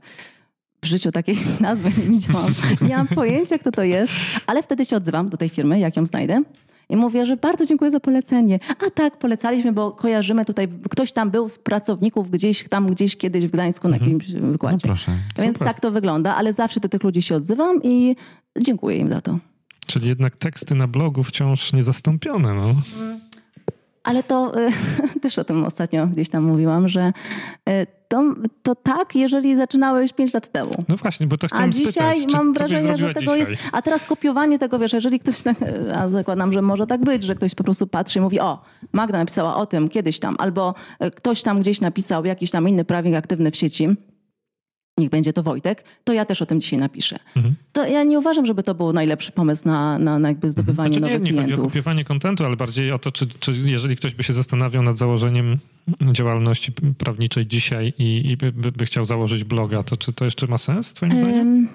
w życiu takiej nazwy nie widziałam. Nie mam pojęcia, kto to jest, ale wtedy się odzywam do tej firmy, jak ją znajdę. I mówię, że bardzo dziękuję za polecenie. A tak, polecaliśmy, bo kojarzymy tutaj, ktoś tam był z pracowników gdzieś tam, gdzieś kiedyś w Gdańsku na mhm. jakimś wykładzie. No proszę. Więc Super. tak to wygląda, ale zawsze do tych ludzi się odzywam i dziękuję im za to. Czyli jednak teksty na blogu wciąż niezastąpione, no. Mm. Ale to też o tym ostatnio gdzieś tam mówiłam, że y, to, to tak, jeżeli zaczynałeś 5 lat temu. No właśnie, bo to chciałem A dzisiaj spytać, mam wrażenie, że tego dzisiaj? jest. A teraz kopiowanie tego, wiesz, jeżeli ktoś, a zakładam, że może tak być, że ktoś po prostu patrzy i mówi, o, Magda napisała o tym kiedyś tam, albo e, ktoś tam gdzieś napisał jakiś tam inny prawnik aktywny w sieci niech będzie to Wojtek, to ja też o tym dzisiaj napiszę. Mhm. To ja nie uważam, żeby to był najlepszy pomysł na, na, na jakby zdobywanie mhm. znaczy, nowych nie, nie klientów. Nie chodzi o kopiowanie kontentu, ale bardziej o to, czy, czy jeżeli ktoś by się zastanawiał nad założeniem działalności prawniczej dzisiaj i, i by, by, chciał założyć bloga, to czy to jeszcze ma sens twoim zdaniem?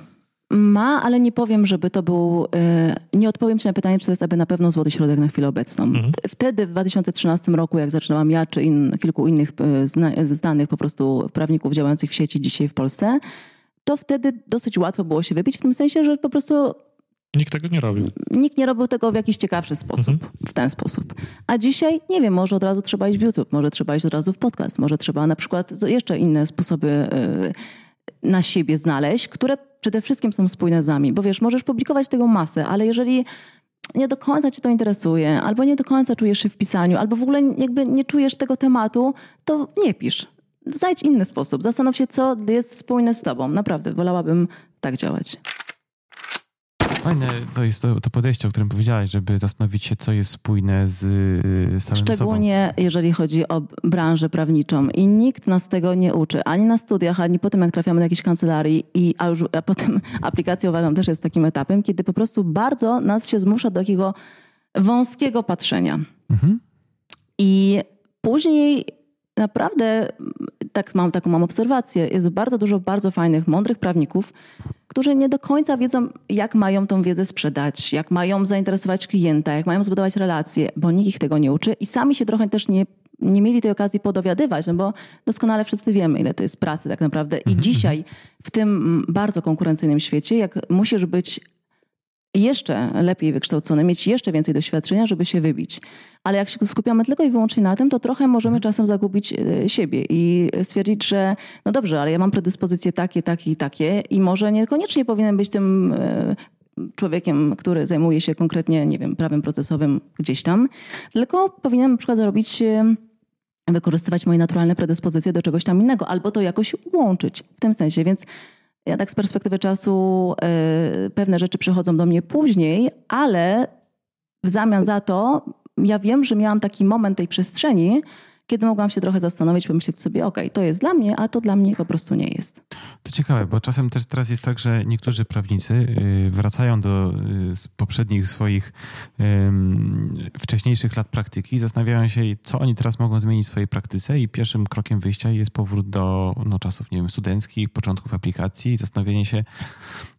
Ma, ale nie powiem, żeby to był. E, nie odpowiem Ci na pytanie, czy to jest aby na pewno złoty środek na chwilę obecną. Mhm. Wtedy, w 2013 roku, jak zaczynałam ja, czy in, kilku innych e, znanych po prostu prawników działających w sieci dzisiaj w Polsce, to wtedy dosyć łatwo było się wybić, w tym sensie, że po prostu. Nikt tego nie robił. Nikt nie robił tego w jakiś ciekawszy sposób, mhm. w ten sposób. A dzisiaj, nie wiem, może od razu trzeba iść w YouTube, może trzeba iść od razu w podcast, może trzeba na przykład jeszcze inne sposoby na siebie znaleźć, które przede wszystkim są spójne z nami. Bo wiesz, możesz publikować tego masę, ale jeżeli nie do końca cię to interesuje, albo nie do końca czujesz się w pisaniu, albo w ogóle jakby nie czujesz tego tematu, to nie pisz. Znajdź inny sposób. Zastanów się, co jest spójne z tobą. Naprawdę, wolałabym tak działać. Fajne to jest to, to, podejście, o którym powiedziałaś, żeby zastanowić się, co jest spójne z y, samym Szczególnie sobą. jeżeli chodzi o branżę prawniczą. I nikt nas tego nie uczy. Ani na studiach, ani potem jak trafiamy do jakiejś kancelarii. I, a, już, a potem aplikacja uważam też jest takim etapem, kiedy po prostu bardzo nas się zmusza do takiego wąskiego patrzenia. Mhm. I później naprawdę, tak mam taką mam obserwację, jest bardzo dużo bardzo fajnych, mądrych prawników, którzy nie do końca wiedzą, jak mają tą wiedzę sprzedać, jak mają zainteresować klienta, jak mają zbudować relacje, bo nikt ich tego nie uczy i sami się trochę też nie, nie mieli tej okazji podowiadywać, no bo doskonale wszyscy wiemy, ile to jest pracy tak naprawdę. I mhm, dzisiaj mhm. w tym bardzo konkurencyjnym świecie, jak musisz być jeszcze lepiej wykształcony, mieć jeszcze więcej doświadczenia, żeby się wybić. Ale jak się skupiamy tylko i wyłącznie na tym, to trochę możemy mhm. czasem zagubić e, siebie i stwierdzić, że no dobrze, ale ja mam predyspozycje takie, takie i takie i może niekoniecznie powinien być tym e, człowiekiem, który zajmuje się konkretnie, nie wiem, prawem procesowym gdzieś tam, tylko powinien na przykład zarobić e, wykorzystywać moje naturalne predyspozycje do czegoś tam innego, albo to jakoś łączyć w tym sensie. Więc ja tak z perspektywy czasu y, pewne rzeczy przychodzą do mnie później, ale w zamian za to ja wiem, że miałam taki moment tej przestrzeni, kiedy mogłam się trochę zastanowić, pomyśleć sobie, ok, to jest dla mnie, a to dla mnie po prostu nie jest. To ciekawe, bo czasem też teraz jest tak, że niektórzy prawnicy y, wracają do y, poprzednich swoich wcześniejszych lat praktyki, zastanawiają się, co oni teraz mogą zmienić w swojej praktyce i pierwszym krokiem wyjścia jest powrót do no, czasów, nie wiem, studenckich, początków aplikacji i zastanowienie się,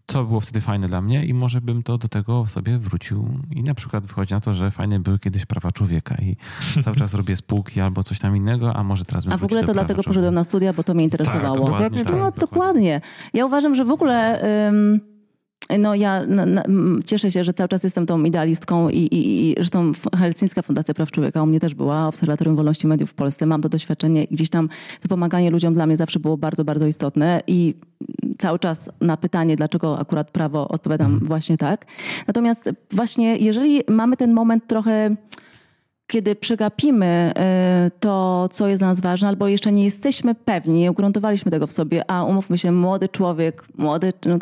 co było wtedy fajne dla mnie i może bym to do tego sobie wrócił. I na przykład wychodzi na to, że fajne były kiedyś prawa człowieka i cały czas robię spółki albo coś tam innego, a może teraz bym A w ogóle to dlatego poszedłem na studia, bo to mnie interesowało. Tak, dokładnie tak. No, dokładnie. Ja uważam, że w ogóle... No ja no, no, cieszę się, że cały czas jestem tą idealistką i, i, i zresztą Helsińska Fundacja Praw Człowieka u mnie też była, Obserwatorium Wolności Mediów w Polsce. Mam to doświadczenie i gdzieś tam to pomaganie ludziom dla mnie zawsze było bardzo, bardzo istotne i cały czas na pytanie, dlaczego akurat prawo odpowiadam mhm. właśnie tak. Natomiast właśnie jeżeli mamy ten moment trochę kiedy przegapimy y, to, co jest dla nas ważne, albo jeszcze nie jesteśmy pewni, nie ugruntowaliśmy tego w sobie, a umówmy się, młody człowiek, młody no,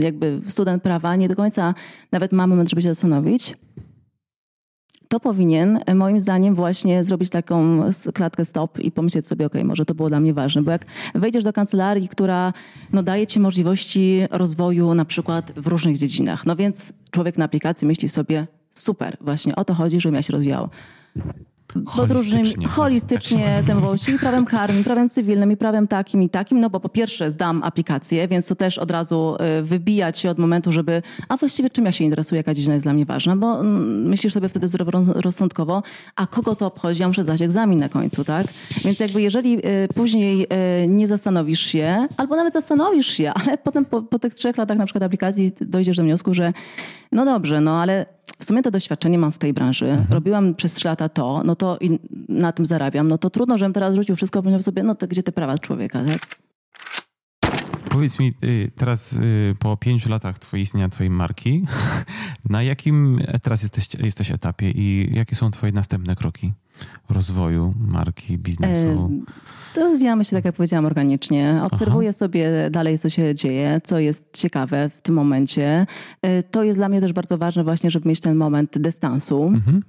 jakby student prawa, nie do końca nawet ma moment, żeby się zastanowić, to powinien moim zdaniem właśnie zrobić taką klatkę stop i pomyśleć sobie, ok, może to było dla mnie ważne, bo jak wejdziesz do kancelarii, która no, daje ci możliwości rozwoju na przykład w różnych dziedzinach, no więc człowiek na aplikacji myśli sobie, super, właśnie o to chodzi, żebym ja się rozwijał holistycznie, holistycznie tak, zajmował się i prawem karnym, i prawem cywilnym, i prawem takim, i takim, no bo po pierwsze zdam aplikację, więc to też od razu y, wybijać się od momentu, żeby, a właściwie czym ja się interesuję, jaka dziedzina jest dla mnie ważna, bo mm, myślisz sobie wtedy zdroworozsądkowo, a kogo to obchodzi, ja muszę zdać egzamin na końcu, tak? Więc jakby jeżeli y, później y, nie zastanowisz się, albo nawet zastanowisz się, ale potem po, po tych trzech latach na przykład aplikacji dojdziesz do wniosku, że no dobrze, no ale w sumie to doświadczenie mam w tej branży. Mhm. Robiłam przez trzy lata to, no to i na tym zarabiam. No to trudno, żebym teraz rzucił wszystko, powiedział sobie, no to gdzie te prawa człowieka, tak? Powiedz mi y, teraz y, po pięciu latach twojej istnienia twojej marki, na jakim teraz jesteś, jesteś etapie i jakie są twoje następne kroki rozwoju marki, biznesu? To rozwijamy się, tak jak powiedziałam, organicznie. Obserwuję Aha. sobie dalej, co się dzieje, co jest ciekawe w tym momencie. E, to jest dla mnie też bardzo ważne właśnie, żeby mieć ten moment dystansu. Mhm.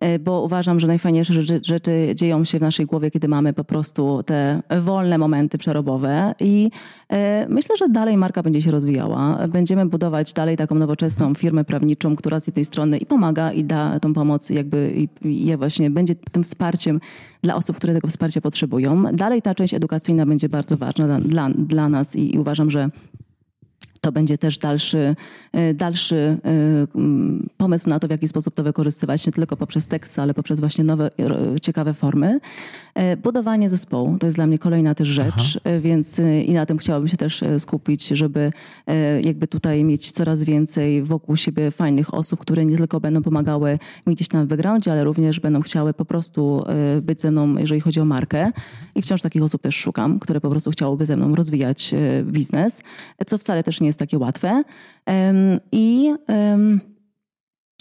E, bo uważam, że najfajniejsze rzeczy dzieją się w naszej głowie, kiedy mamy po prostu te wolne momenty przerobowe i e, myślę, że dalej marka będzie się rozwijała. Będziemy budować dalej taką nowoczesną firmę prawniczą, która z jednej strony i pomaga i da tą pomoc jakby i, i właśnie będzie tym wsparciem dla osób, które tego wsparcia potrzebują. Dalej ta część edukacyjna będzie bardzo ważna dla, dla, dla nas i, i uważam, że to będzie też dalszy, e, dalszy e, pomysł na to, w jaki sposób to wykorzystywać, nie tylko poprzez tekst, ale poprzez właśnie nowe, ciekawe formy. E, budowanie zespołu to jest dla mnie kolejna też rzecz, Aha. więc i na tym chciałabym się też skupić, żeby jakby tutaj mieć coraz więcej wokół siebie fajnych osób, które nie tylko będą pomagały mi gdzieś tam w backgroundzie, ale również będą chciały po prostu być ze mną, jeżeli chodzi o markę. I wciąż takich osób też szukam, które po prostu chciałyby ze mną rozwijać biznes, co wcale też nie jest takie łatwe. I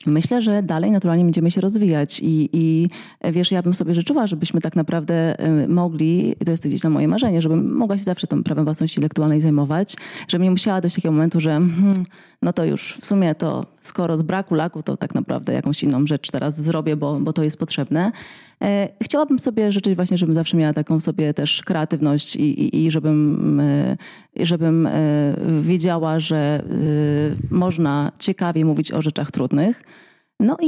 Myślę, że dalej naturalnie będziemy się rozwijać i, i wiesz, ja bym sobie życzyła, żebyśmy tak naprawdę mogli, to jest gdzieś tam moje marzenie, żebym mogła się zawsze tym prawem własności intelektualnej zajmować, żebym nie musiała dojść do takiego momentu, że hmm, no to już w sumie to skoro z braku laku, to tak naprawdę jakąś inną rzecz teraz zrobię, bo, bo to jest potrzebne. E, chciałabym sobie życzyć właśnie, żebym zawsze miała taką sobie też kreatywność i, i, i żebym, e, żebym e, wiedziała, że można ciekawie mówić o rzeczach trudnych. No i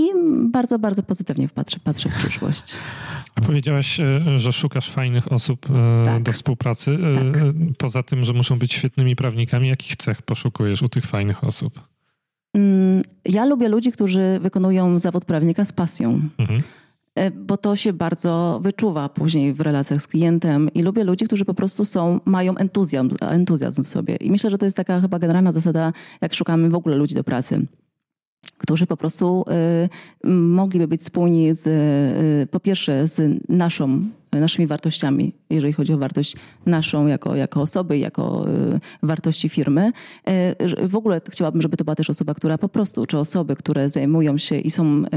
bardzo, bardzo pozytywnie patrzę, patrzę w przyszłość. A powiedziałaś, że szukasz fajnych osób tak. do współpracy. Tak. Poza tym, że muszą być świetnymi prawnikami, jakich cech poszukujesz u tych fajnych osób? Mm, ja lubię ludzi, którzy wykonują zawód prawnika z pasją. Mhm. E, bo to się bardzo wyczuwa później w relacjach z klientem i lubię ludzi, którzy po prostu są, mają entuzjazm, entuzjazm w sobie. I myślę, że to jest taka chyba generalna zasada, jak szukamy w ogóle ludzi do pracy którzy po prostu y, mogliby być spójni z, y, po pierwsze z naszą naszymi wartościami, jeżeli chodzi o wartość naszą jako, jako osoby, jako y, wartości firmy. Y, w ogóle chciałabym, żeby to była też osoba, która po prostu, czy osoby, które zajmują się i są y,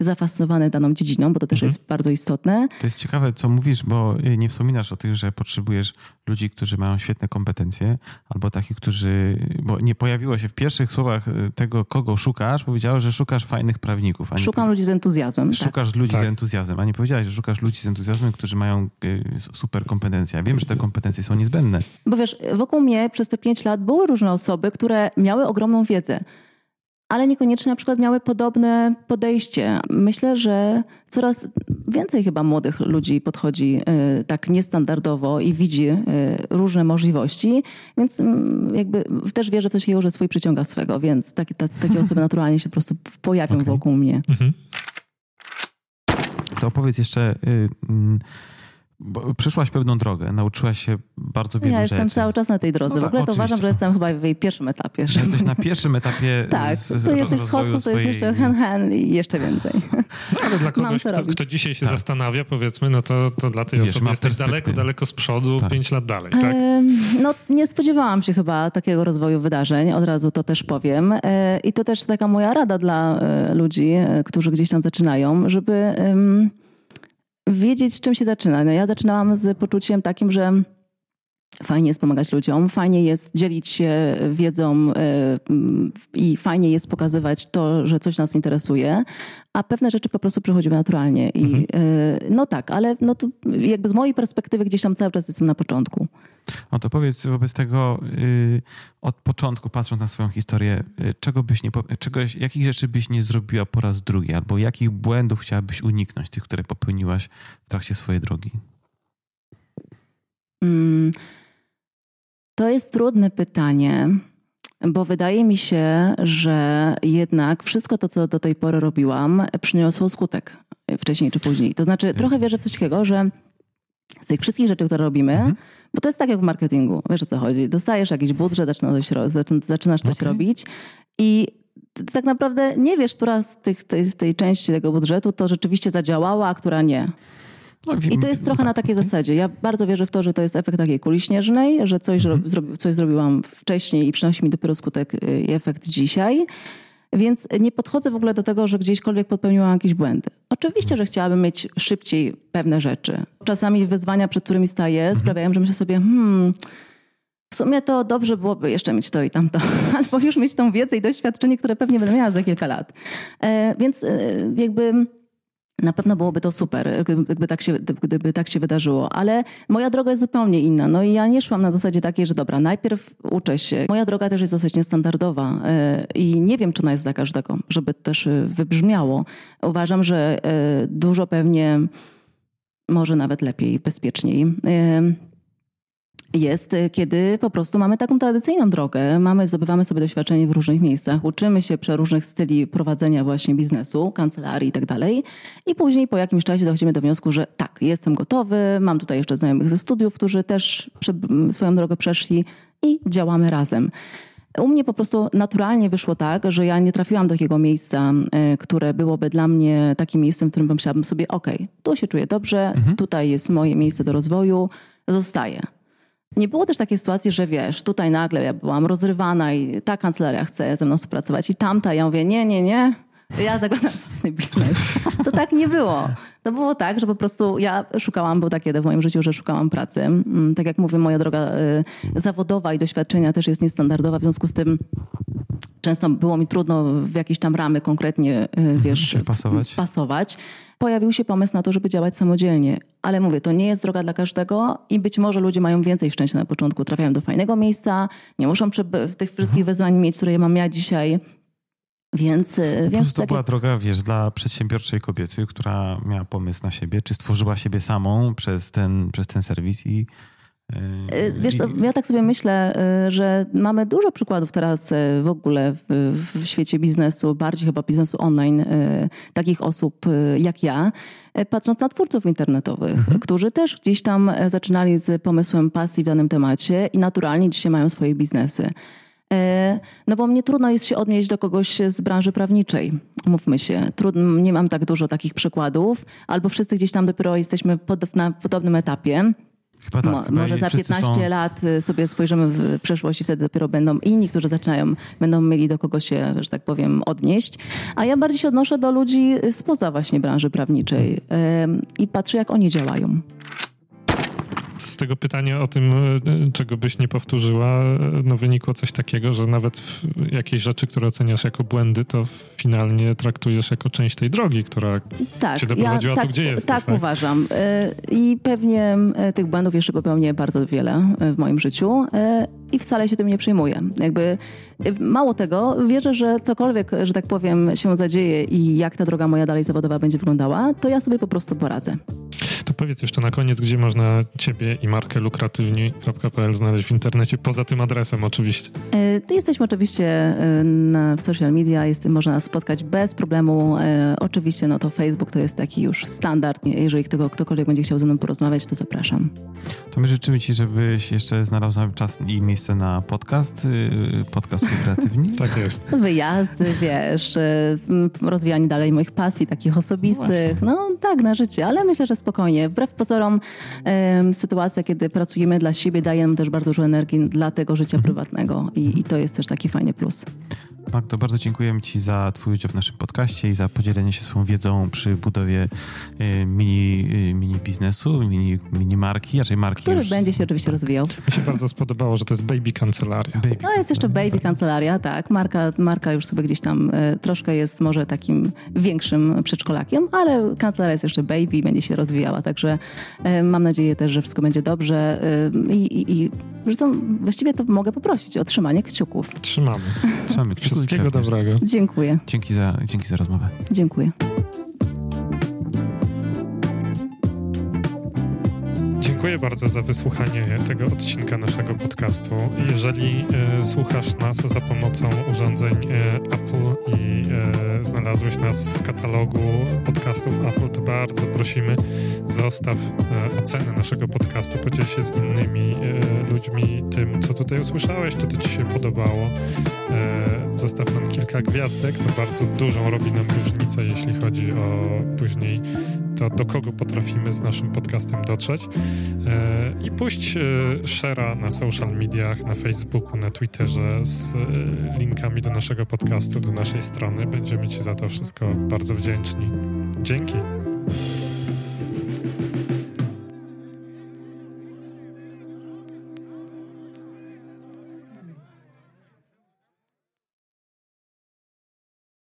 zafascynowane daną dziedziną, bo to też mhm. jest bardzo istotne. To jest ciekawe, co mówisz, bo nie wspominasz o tym, że potrzebujesz ludzi, którzy mają świetne kompetencje, albo takich, którzy, bo nie pojawiło się w pierwszych słowach tego, kogo szukasz, powiedziałeś, że szukasz fajnych prawników. Szukam ludzi z entuzjazmem. Tak. Szukasz tak. ludzi tak. z entuzjazmem, a nie powiedziałeś, że szukasz ludzi z entuzjazmem, którzy którzy mają y, super kompetencje. Ja wiem, że te kompetencje są niezbędne. Bo wiesz, wokół mnie przez te pięć lat były różne osoby, które miały ogromną wiedzę. ale niekoniecznie na przykład miały podobne podejście. Myślę, że coraz więcej chyba młodych ludzi podchodzi y, tak niestandardowo i widzi y, różne możliwości, więc mm, jakby też wierzę w coś takiego, że swój przyciąga swego, więc takie, ta, takie osoby naturalnie się po prostu pojawią okay. wokół mnie. Mhm. To opowiedz jeszcze... Bo przeszłaś pewną drogę, nauczyłaś się bardzo wielu rzeczy. Ja jestem cały czas na tej drodze. No tak, w ogóle to uważam, że jestem chyba w jej pierwszym etapie. Że... Jesteś na pierwszym etapie Tak, z, z to jest schodku, to jest jeszcze hen, hen i jeszcze więcej. No, ale dla kogoś, kto, kto, dzisiaj się tak. zastanawia, powiedzmy, no to, to dla tej Wiesz, osoby jesteś daleko, daleko z przodu, tak. pięć lat dalej, tak? no nie spodziewałam się chyba takiego rozwoju wydarzeń, od razu to też powiem. E, I to też taka moja rada dla e, ludzi, e, którzy gdzieś tam zaczynają, żeby wiedzieć, z czym się zaczyna. No ja zaczynałam z poczuciem takim, że fajnie jest pomagać ludziom, fajnie jest dzielić się wiedzą e, i fajnie jest pokazywać to, że coś nas interesuje, a pewne rzeczy po prostu przychodziły naturalnie. I, mhm. E, no tak, ale no to jakby z mojej perspektywy gdzieś tam cały czas jestem na początku. No to powiedz wobec tego yy, od początku, patrząc na swoją historię, yy, czego byś nie, czegoś, jakich rzeczy byś nie zrobiła po raz drugi, albo jakich błędów chciałabyś uniknąć, tych, które popełniłaś w trakcie swojej drogi? Mm, to jest trudne pytanie, bo wydaje mi się, że jednak wszystko to, co do tej pory robiłam, przyniosło skutek wcześniej czy później. To znaczy, trochę wierzę w coś takiego, że z tych wszystkich rzeczy, które robimy, mhm. bo to jest tak jak w marketingu, wiesz o co chodzi. Dostajesz jakiś budżet, zaczynasz coś, zaczynasz coś okay. robić i tak naprawdę nie wiesz, która z tych, tej, tej części tego budżetu to rzeczywiście zadziałała, a która nie. No, I to jest trochę tak. na takiej zasadzie. Ja bardzo wierzę w to, że to jest efekt takiej kuli śnieżnej, że coś, mhm. zrobi, coś zrobiłam wcześniej i przynosi mi dopiero skutek y, i efekt dzisiaj. Więc nie podchodzę w ogóle do tego, że gdzieśkolwiek popełniłam jakieś błędy. Oczywiście, że chciałabym mieć szybciej pewne rzeczy. Czasami wyzwania, przed którymi staję, mhm. sprawiają, że myślę sobie, hmm, w sumie to dobrze byłoby jeszcze mieć to i tamto, albo już mieć tą wiedzę i doświadczenie, które pewnie będę miała za kilka lat. E, więc e, jakby na pewno byłoby to super, gdyby tak, się, gdyby tak się wydarzyło, ale moja droga jest zupełnie inna. No i ja nie szłam na zasadzie takiej, że dobra, najpierw uczę się. Moja droga też jest dosyć niestandardowa e, i nie wiem, czy ona jest dla każdego, żeby też e, wybrzmiało. Uważam, że e, dużo pewnie, może nawet lepiej, bezpieczniej jest, y, kiedy po prostu mamy taką tradycyjną drogę, mamy, zdobywamy sobie doświadczenie w różnych miejscach, uczymy się przeróżnych styli prowadzenia właśnie biznesu, kancelarii i tak dalej i później po jakimś czasie dochodzimy do wniosku, że tak, jestem gotowy, mam tutaj jeszcze znajomych ze studiów, którzy też swoją drogę przeszli i działamy razem. U mnie po prostu naturalnie wyszło tak, że ja nie trafiłam do takiego miejsca, y, które byłoby dla mnie takim miejscem, w którym pomyślałabym sobie, ok, tu się czuję dobrze, mhm. tutaj jest moje miejsce do rozwoju, zostaję. Nie było też takiej sytuacji, że wiesz, tutaj nagle ja byłam rozrywana i ta kancelaria chce ze mną współpracować i tamta. Ja mówię, nie, nie, nie, ja zakładam własny biznes. To tak nie było. To było tak, że po prostu ja szukałam, był takie w moim życiu, że szukałam pracy. Mm, tak jak mówię, moja droga y, zawodowa i doświadczenia też jest niestandardowa, w związku z tym często było mi trudno w jakieś tam ramy konkretnie, y, mhm, wiesz, pasować. pasować pojawił się pomysł na to, żeby działać samodzielnie. Ale mówię, to nie jest droga dla każdego i być może ludzie mają więcej szczęścia na początku. Trafiają do fajnego miejsca, nie muszą tych wszystkich mhm. wyzwań mieć, które ja mam ja dzisiaj. Więc, po więc to takie... była droga, wiesz, dla przedsiębiorczej kobiety, która miała pomysł na siebie, czy stworzyła siebie samą przez ten, przez ten serwis i wiesz, to ja tak sobie myślę, y, że mamy dużo przykładów teraz w ogóle w, w, świecie biznesu, bardziej chyba biznesu online, takich osób jak ja, patrząc na twórców internetowych, mhm. którzy też gdzieś tam zaczynali z pomysłem pasji w danym temacie i naturalnie dzisiaj mają swoje biznesy. No bo mnie trudno jest się odnieść do kogoś z branży prawniczej, mówmy się. Trudno, nie mam tak dużo takich przykładów, albo wszyscy gdzieś tam dopiero jesteśmy pod, na podobnym etapie. Chyba tak, Mo, chyba może za 15 są... lat y, sobie spojrzymy w przyszłość i wtedy dopiero będą inni, którzy zaczynają, będą mieli do kogo się, że tak powiem, odnieść. A ja bardziej się odnoszę do ludzi spoza właśnie branży prawniczej i patrzę, jak oni działają. Z tego pytania o tym, czego byś nie powtórzyła, no wynikło coś takiego, że nawet jakieś rzeczy, które oceniasz jako błędy, to finalnie traktujesz jako część tej drogi, która tak, cię doprowadziła ja, tak, tu, gdzie jesteś. Tak, tak, uważam. I pewnie tych błędów jeszcze popełnię bardzo wiele w moim życiu i wcale się tym nie przejmuję. Jakby mało tego, wierzę, że cokolwiek, że tak powiem, się zadzieje i jak ta droga moja dalej zawodowa będzie wyglądała, to ja sobie po prostu poradzę. Powiedz jeszcze na koniec, gdzie można ciebie i markę lukratywni.pl znaleźć w internecie, poza tym adresem oczywiście. Ty jesteśmy oczywiście e, na, w social media, jest, można nas spotkać bez problemu. E, oczywiście no to Facebook to jest taki już standard. Jeżeli kto, ktokolwiek będzie chciał ze mną porozmawiać, to zapraszam. To my życzymy ci, żebyś jeszcze znalazł czas i miejsce na podcast, y, podcast lukratywni. tak jest. Wyjazdy, wiesz, y, rozwijanie dalej moich pasji takich osobistych. No, no tak, na życie, ale myślę, że spokojnie Wbrew pozorom sytuacja, kiedy pracujemy dla siebie, daje nam też bardzo dużo energii dla tego życia mhm. prywatnego i, i to jest też taki fajny plus. Magdo, bardzo dziękujemy Ci za Twój udział w naszym podcaście i za podzielenie się swoją wiedzą przy budowie y, mini, y, mini biznesu, mini, mini marki, raczej marki. Który już... będzie się oczywiście rozwijał. Mi się bardzo spodobało, że to jest Baby Kancelaria. Baby no jest jeszcze Baby tak. Kancelaria, tak. Marka, marka już sobie gdzieś tam y, troszkę jest może takim większym przedszkolakiem, ale kancelaria jest jeszcze Baby, będzie się rozwijała, także mam nadzieję też, że wszystko będzie dobrze i, i, i Zresztą właściwie to mogę poprosić o trzymanie kciuków. Trzymamy. Trzymamy kciuków. Wszystkiego dobrego. Dziękuję. Dzięki za, dzięki za rozmowę. Dziękuję. Dziękuję bardzo za wysłuchanie tego odcinka naszego podcastu. Jeżeli e, słuchasz nas za pomocą urządzeń e, Apple i e, znalazłeś nas w katalogu podcastów Apple, to bardzo prosimy, zostaw e, ocenę naszego podcastu, podziel się z innymi e, ludźmi tym, co tutaj usłyszałeś, czy to ci się podobało. E, zostaw nam kilka gwiazdek, to bardzo dużą robi nam różnicę, jeśli chodzi o później to, do kogo potrafimy z naszym podcastem dotrzeć. E, I puść e, share'a na social mediach, na Facebooku, na Twitterze z e, linkami do naszego podcastu, do naszej strony. Będziemy Ci za to wszystko bardzo wdzięczni. Dzięki.